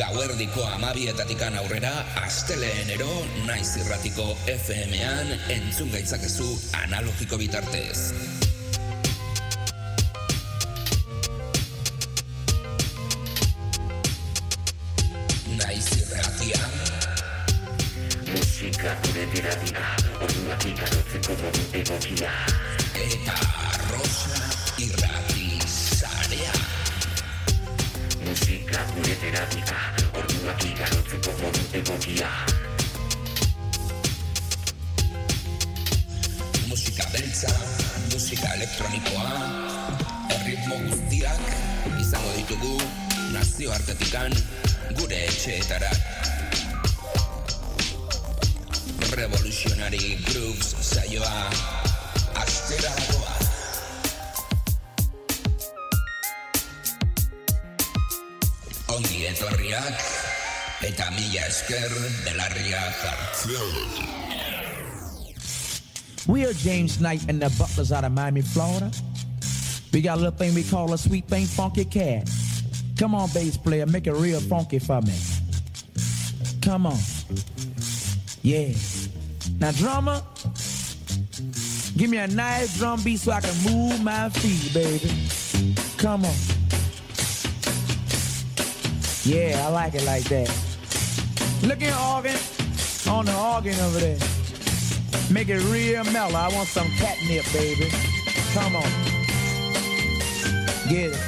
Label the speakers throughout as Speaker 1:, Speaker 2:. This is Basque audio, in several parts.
Speaker 1: gauerdiko amabietatikan aurrera, asteleenero naiz irratiko FM-an entzun gaitzakezu analogiko bitartez. Naiz irratia.
Speaker 2: Musika gure dira orduak ikarotzeko modu egokia.
Speaker 1: Eta Rosa
Speaker 2: Musika gure terapia, orduak ikarotzeko modu egokia.
Speaker 1: Musika beltza, musika elektronikoa, erritmo guztiak izango ditugu nazioartetikan gure etxeetara. Revolutionary Grooves saioa astera Ongi etorriak eta mila esker jartzen.
Speaker 3: We are James Knight and the Butlers out of Miami, Florida. We got a little thing we call a sweet thing, funky cat. Come on, bass player, make it real funky for me. Come on. Yeah. Now, drummer, give me a nice drum beat so I can move my feet, baby. Come on. Yeah, I like it like that. Look at organ on the organ over there. Make it real mellow. I want some catnip, baby. Come on. Get it.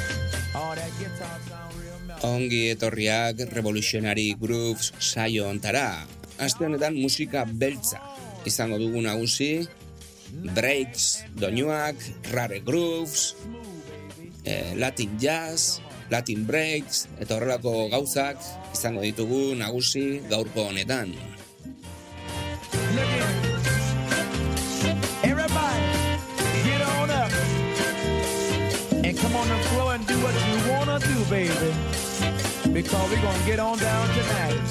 Speaker 1: Ongi etorriak Revolutionary Grooves saio ontara. Aste honetan musika beltza izango dugu nagusi, breaks, doinuak, rare grooves, eh, latin jazz, latin breaks, eta horrelako gauzak izango ditugu nagusi gaurko honetan.
Speaker 3: Look at Everybody, get on up. And come on the floor and do what you wanna do, baby. Because we're gonna get on down tonight.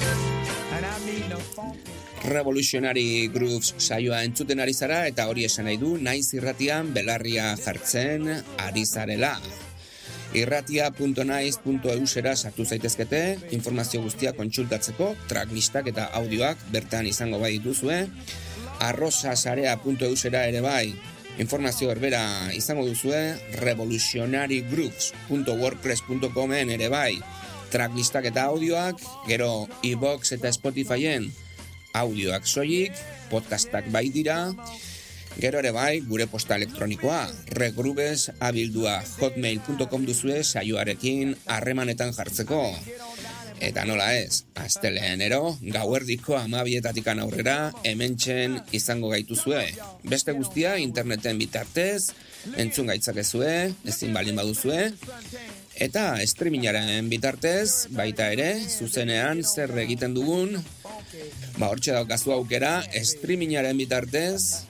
Speaker 3: And I mean the funky.
Speaker 1: Revolutionary Grooves saioa entzuten ari zara eta hori esan nahi du naiz irratian belarria jartzen ari zarela. irratia.naiz.eusera sartu zaitezkete, informazio guztia kontsultatzeko, tracklistak eta audioak bertan izango bai dituzue, arrosasarea.eusera ere bai, informazio berbera izango duzue, revolutionarygroups.wordpress.comen ere bai, tracklistak eta audioak, gero iBox eta Spotifyen audioak soilik, podcastak bai dira, Gero ere bai, gure posta elektronikoa, regrubes abildua hotmail.com duzue saioarekin harremanetan jartzeko. Eta nola ez, asteleenero, gauerdiko amabietatikan aurrera, hementxen izango gaituzue. Beste guztia, interneten bitartez, entzun gaitzakezue, ezin balin baduzue, eta streamingaren bitartez, baita ere, zuzenean zer egiten dugun, ba hortxe daukazu aukera, streamingaren bitartez,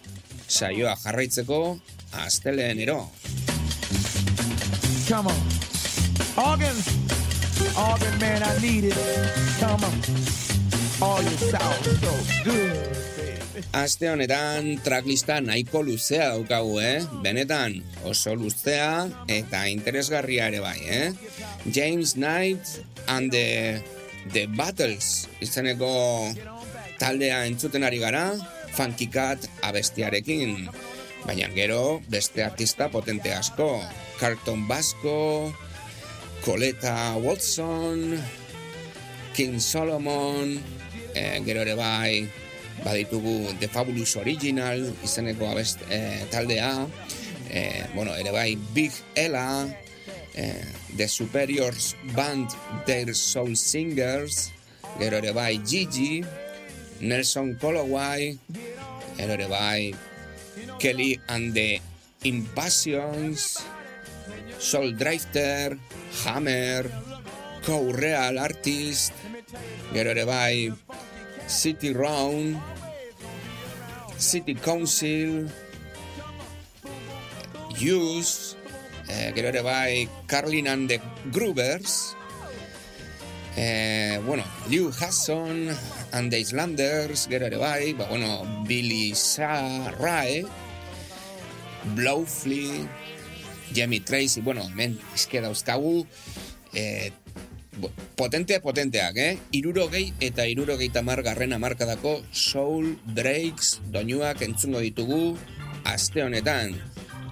Speaker 1: saioa jarraitzeko asteleenero.
Speaker 3: Come on. Organ. Organ, man, I need it. Come on. Oh, you sound so good.
Speaker 1: Aste honetan tracklista nahiko luzea daukagu, eh? Benetan, oso luzea eta interesgarria ere bai, eh? James Knight and the, the Battles izeneko taldea entzuten ari gara, Funky Cat abestiarekin. Baina gero beste artista potente asko. Carlton Basco, Coleta Watson, King Solomon, eh, gero ere bai baditugu The Fabulous Original izeneko abest, eh, taldea, eh, bueno, ere bai Big Ella, eh, The Superiors Band Their Soul Singers, gero ere bai Gigi, Nelson bai Kelly and the Impassions, Soul Drifter, Hammer, Co-Real Artist, bai City Round, City Council, Use, eh, Carlin and the Groovers, eh, bueno, Liu Hasson and the Islanders, gero ere bai, ba, bueno, Billy Sarrae, Blowfly, Jamie Tracy, bueno, men, eske dauzkagu, eh, potentea potenteak, eh? Irurogei eta irurogei tamar garren amarkadako soul breaks doinuak entzungo ditugu aste honetan.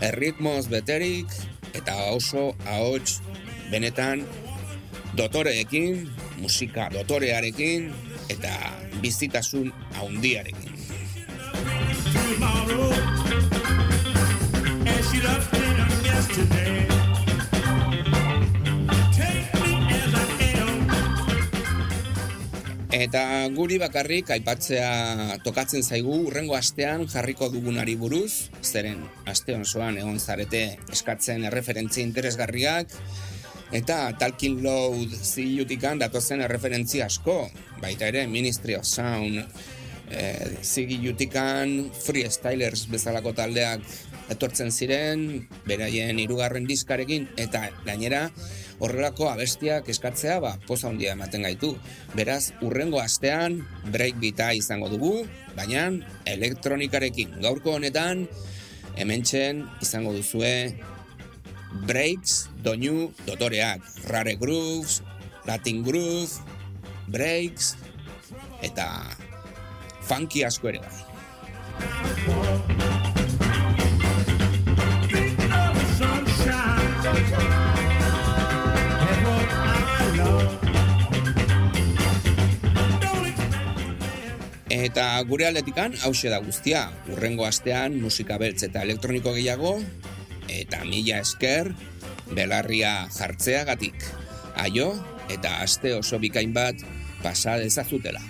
Speaker 1: Erritmoz beterik eta oso ahots benetan dotoreekin, musika dotorearekin eta bizitasun haundiarekin. Eta guri bakarrik aipatzea tokatzen zaigu urrengo astean jarriko dugunari buruz, zeren aste osoan egon zarete eskatzen erreferentzia interesgarriak, eta Talking Loud zilutikan datozen erreferentzia asko, baita ere Ministry of Sound, eh, zigilutikan freestylers bezalako taldeak etortzen ziren, beraien hirugarren diskarekin, eta gainera horrelako abestiak eskatzea, ba, poza handia ematen gaitu. Beraz, urrengo astean breakbeata izango dugu, baina elektronikarekin. Gaurko honetan, hementxen izango duzue breaks, doinu, dotoreak, rare grooves, latin groove, breaks, eta funky asko ere bai. Eta gure aldetikan hause da guztia. Urrengo astean musika beltz eta elektroniko gehiago, eta mila esker belarria jartzeagatik. Aio, eta aste oso bikain bat pasa dezazutela.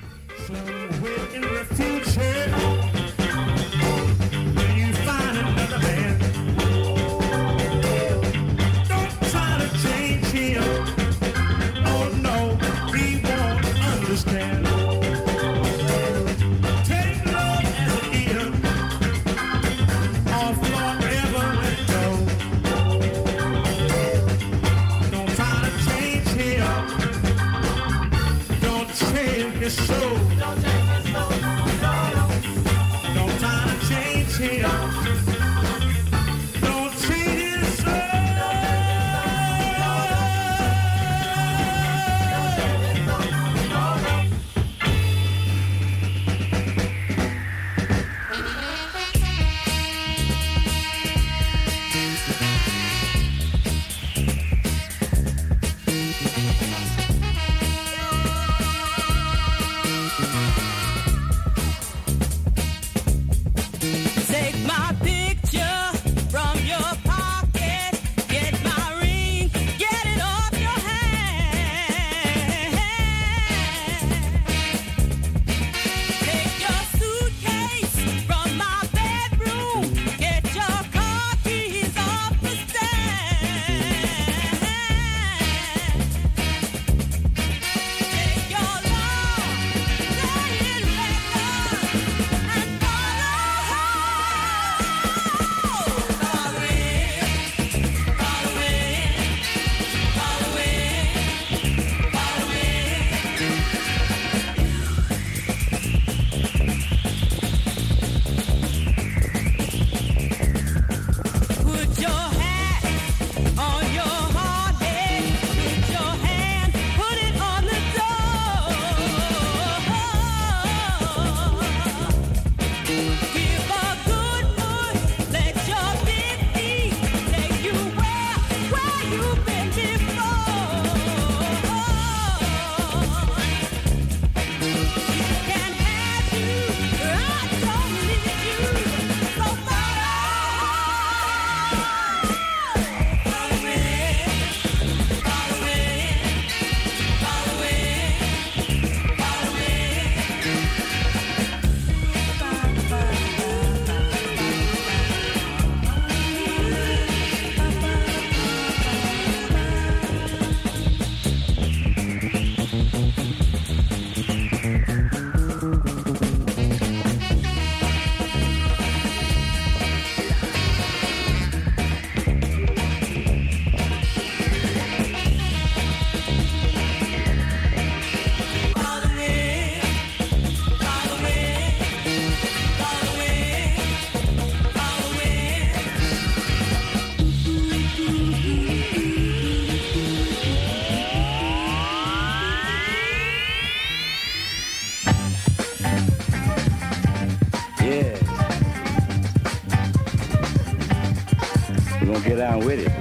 Speaker 4: Down with it.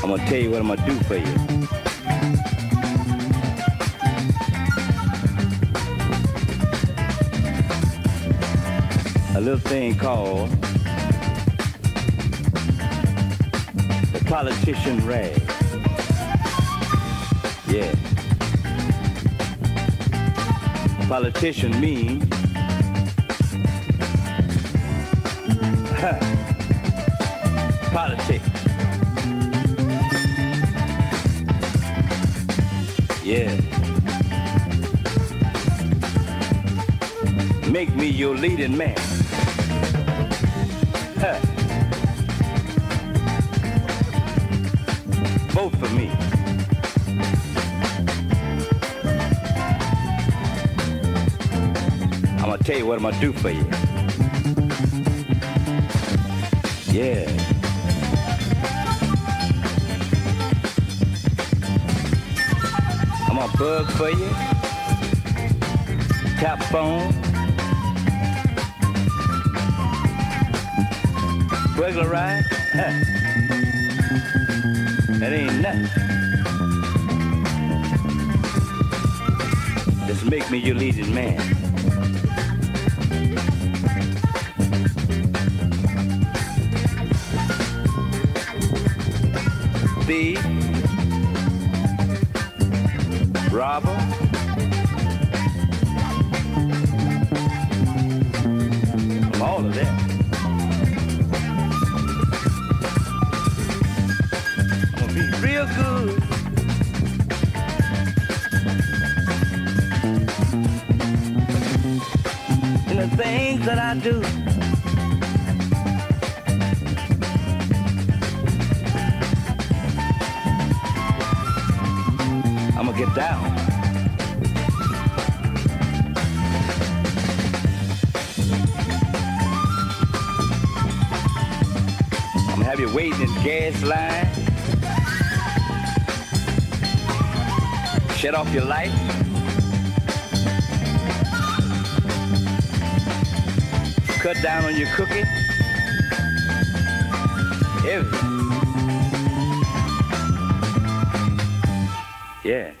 Speaker 4: I'm gonna tell you what I'm gonna do for you. A little thing called the politician rag. Yeah. Politician means Make me your leading man. Vote for me. I'm gonna tell you what I'm gonna do for you. Yeah. I'm gonna bug for you. Tap phone. Burglarize. Huh. That ain't nothing. Just make me your leading man. thief, robber, all of that. Do. I'm gonna get down. I'm gonna have you waiting in the gas line. Shut off your light. Cut down on your cooking. Yeah.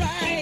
Speaker 5: Right.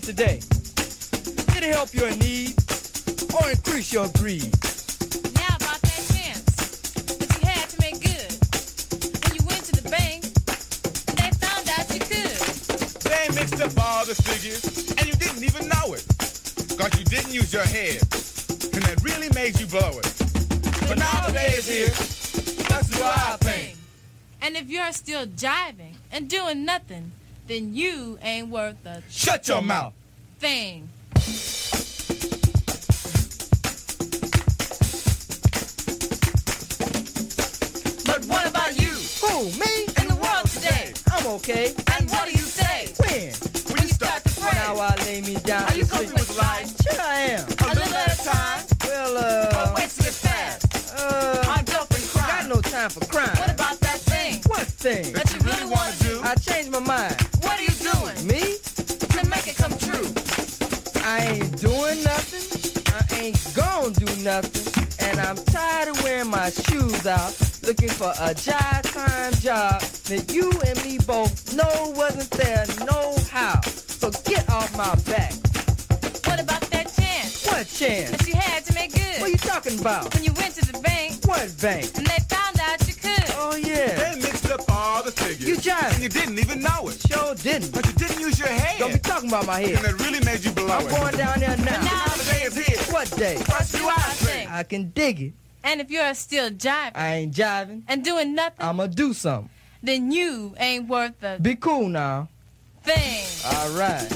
Speaker 5: That
Speaker 6: today. Did
Speaker 7: it help your need or increase your greed?
Speaker 8: Now about that chance that you had to make good. When you went to the bank, they found out you could.
Speaker 6: They mixed up all the figures, and you didn't even know it. Cause you didn't use your head. And that really made you blow it. But now the day is here. Let's do our thing.
Speaker 8: And if you're still jiving and doing nothing, then you ain't worth a
Speaker 6: Shut your mouth.
Speaker 8: thing.
Speaker 7: But what about you? Who, me?
Speaker 8: In the world today,
Speaker 7: I'm okay.
Speaker 8: and what do you say?
Speaker 7: When?
Speaker 8: When you start to pray,
Speaker 7: Now I lay me down
Speaker 8: Are you
Speaker 7: to sleep.
Speaker 8: coping with life?
Speaker 7: Sure I am.
Speaker 8: a little at a time,
Speaker 7: Well,
Speaker 8: or
Speaker 7: uh,
Speaker 8: wasting it fast
Speaker 7: uh,
Speaker 8: on dope and
Speaker 7: got no time for crime.
Speaker 8: What about that thing
Speaker 7: What thing?
Speaker 8: that you really want to do?
Speaker 7: I changed my mind. Nothing. And I'm tired of wearing my shoes out, looking for a jive time job that you and me both know wasn't there no how. So get off my back.
Speaker 8: What about that chance
Speaker 7: What chance?
Speaker 8: That you had to make good.
Speaker 7: What you talking about?
Speaker 8: When you went to the bank
Speaker 7: What bank?
Speaker 8: and they found out you.
Speaker 7: Oh yeah.
Speaker 6: They mixed up all the figures.
Speaker 7: You jive.
Speaker 6: And you didn't even know it.
Speaker 7: Sure didn't.
Speaker 6: But you didn't use your head.
Speaker 7: Don't be talking about my head.
Speaker 6: and it really made you blow
Speaker 7: I'm
Speaker 6: it.
Speaker 7: going down there now.
Speaker 8: now
Speaker 6: the day is here.
Speaker 7: What day?
Speaker 6: What you I say?
Speaker 7: I can dig it.
Speaker 8: And if you're still jiving
Speaker 7: I ain't jiving.
Speaker 8: and doing nothing,
Speaker 7: I'ma do something.
Speaker 8: then you ain't worth a
Speaker 7: Be cool now.
Speaker 8: thing.
Speaker 7: All right.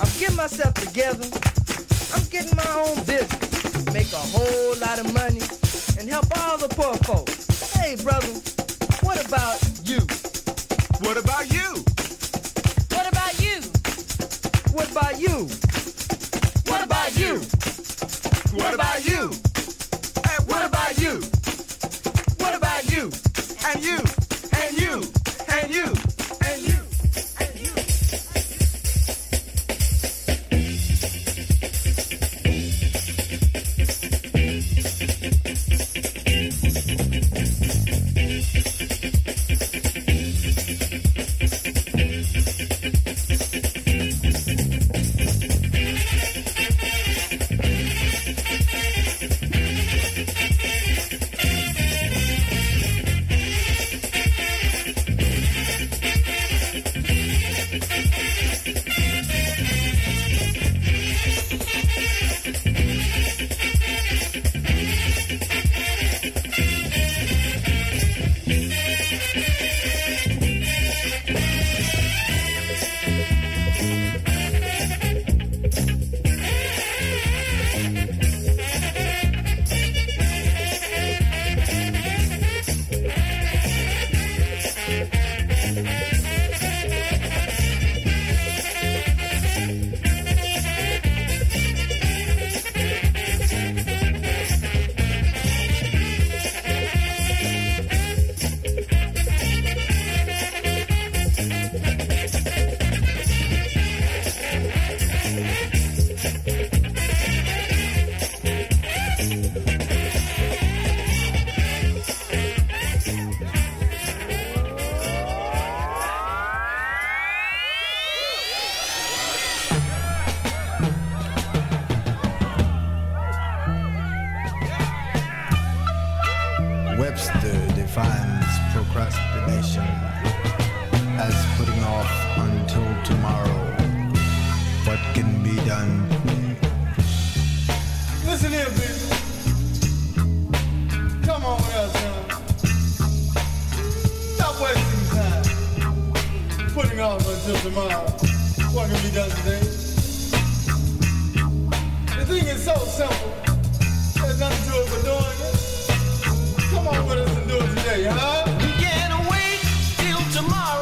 Speaker 7: I'm getting myself together. I'm getting my own business. Make a whole lot of money and help all the poor folks. Hey, brother, what about you?
Speaker 6: What about you?
Speaker 8: What about you?
Speaker 7: What about you?
Speaker 8: What about you?
Speaker 6: What about you?
Speaker 9: Procrastination as putting off until tomorrow what can be done.
Speaker 10: Listen here, baby. Come on with us, son. Stop wasting time. Putting off until tomorrow. What can be done today? The thing is so simple. There's nothing to it but doing it. Come on with us and do it today, huh?
Speaker 11: Tomorrow.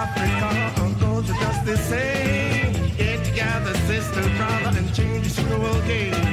Speaker 11: Africa, uncles are just
Speaker 12: the same. Get together, sister, brother, and change the cruel game.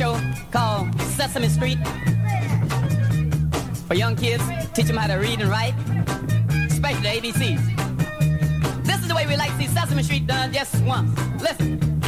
Speaker 8: show called Sesame Street for young kids, teach them how to read and write, especially the ABCs. This is the way we like to see Sesame Street done just once. Listen.